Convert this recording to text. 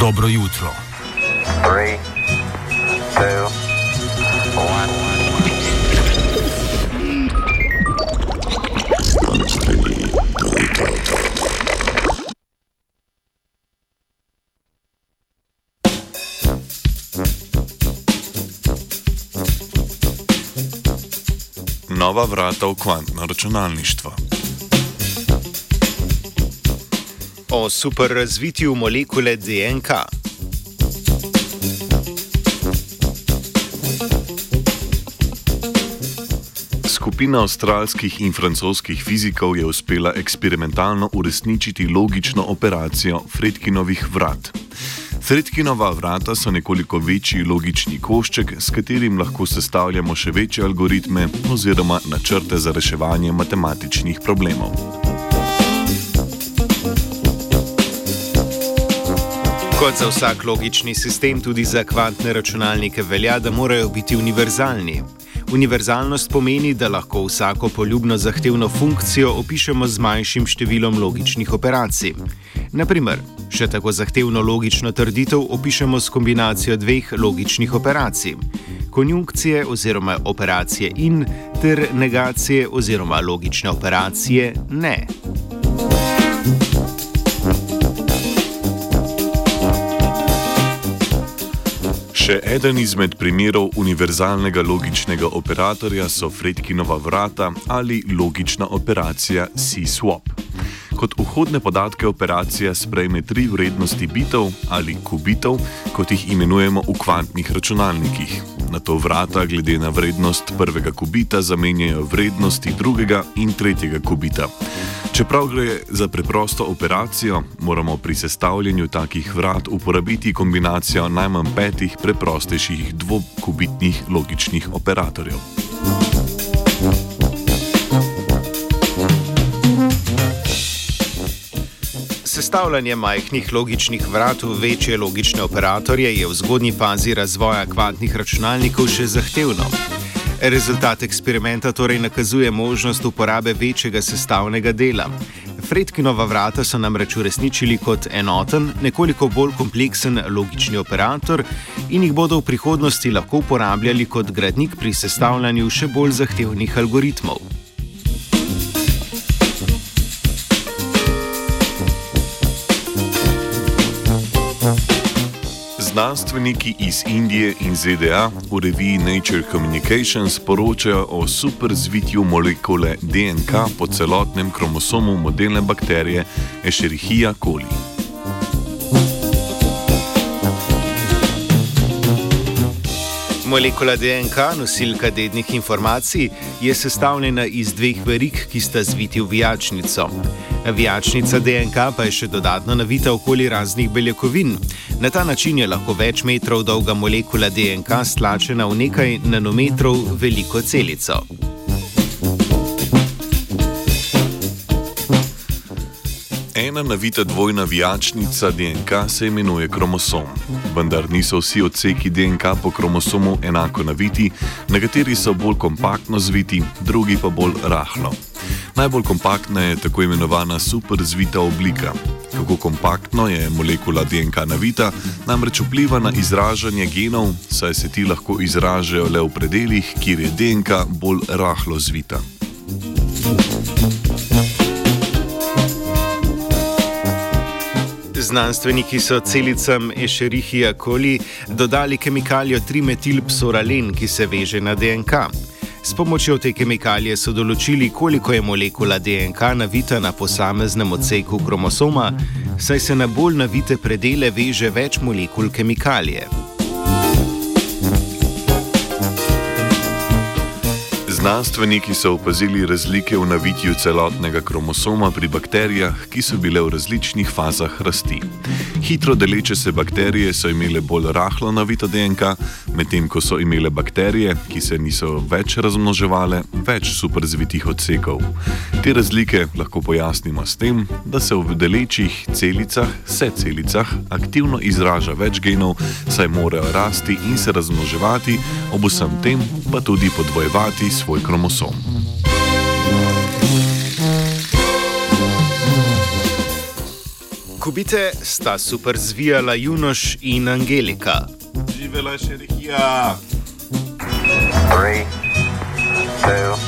Dobro jutro. Three, two, Nova vrata v kvantno računalništvo. O superrazvitju molekule DNK. Skupina avstralskih in francoskih fizikov je uspela eksperimentalno uresničiti logično operacijo Fredkinovih vrat. Fredkinova vrata so nekoliko večji logični košček, s katerim lahko sestavljamo še večje algoritme oziroma načrte za reševanje matematičnih problemov. Kot za vsak logični sistem, tudi za kvantne računalnike velja, da morajo biti univerzalni. Univerzalnost pomeni, da lahko vsako poljubno zahtevno funkcijo opišemo z manjšim številom logičnih operacij. Naprimer, še tako zahtevno logično trditev opišemo s kombinacijo dveh logičnih operacij: konjunkcije oziroma operacije in ter negacije oziroma logične operacije ne. Še eden izmed primerov univerzalnega logičnega operatorja so Fredkinova vrata ali logična operacija C-swap. Kot vhodne podatke operacija sprejme tri vrednosti bitov ali kubitov, kot jih imenujemo v kvantnih računalnikih. Na to vrata, glede na vrednost prvega kubita, zamenjajo vrednosti drugega in tretjega kubita. Čeprav gre za preprosto operacijo, moramo pri sestavljanju takih vrat uporabiti kombinacijo najmanj petih preprostejših dvokubitnih logičnih operatorjev. Sestavljanje majhnih logičnih vrat v večje logične operatorje je v zgodnji fazi razvoja kvantnih računalnikov še zahtevno. Rezultat eksperimenta torej nakazuje možnost uporabe večjega sestavnega dela. Fredkinova vrata so namreč uresničili kot enoten, nekoliko bolj kompleksen logični operator in jih bodo v prihodnosti lahko uporabljali kot gradnik pri sestavljanju še bolj zahtevnih algoritmov. Znanstveniki iz Indije in ZDA v reviji Nature Communications poročajo o superzvitju molekule DNK po celotnem kromosomu modelne bakterije Escherichia coli. Molekula DNK, nosilka dednih informacij, je sestavljena iz dveh verig, ki sta zviti v vijačnico. Vijačnica DNK pa je še dodatno navita okoli raznih beljakovin. Na ta način je lahko več metrov dolga molekula DNK stlačena v nekaj nanometrov veliko celico. Ena navita dvojna vijačnica DNK se imenuje kromosom. Vendar niso vsi odseki DNK po kromosomu enako naviti, nekateri so bolj kompaktno zviti, drugi pa bolj rahlo. Najbolj kompaktna je tako imenovana superzvita oblika. Kako kompaktno je molekula DNK navita, namreč vpliva na izražanje genov, saj se ti lahko izražajo le v predeljih, kjer je DNK bolj rahlo zvita. Znanstveniki so celicam Escherichia coli dodali kemikalijo trimetilpsoralen, ki se veže na DNK. S pomočjo te kemikalije so določili, koliko je molekula DNK navita na posameznem odseku kromosoma, saj se na bolj navite predele veže več molekul kemikalije. Znanstveniki so opazili razlike v navitju celotnega kromosoma pri bakterijah, ki so bile v različnih fazah rasti. Hitro deleče se bakterije so imele bolj rahlo navito DNK, medtem ko so imele bakterije, ki se niso več razmnoževale, več superzvitih odsekov. Te razlike lahko pojasnimo s tem, da se v delečih celicah, vse celicah, aktivno izraža več genov, saj morajo rasti in se razmnoževati, ob vsem tem pa tudi podvojevati svoj svoj kromosom. Jakubite sta super zvijala Junoš in Angelika. Živela še rehija. 3, 2,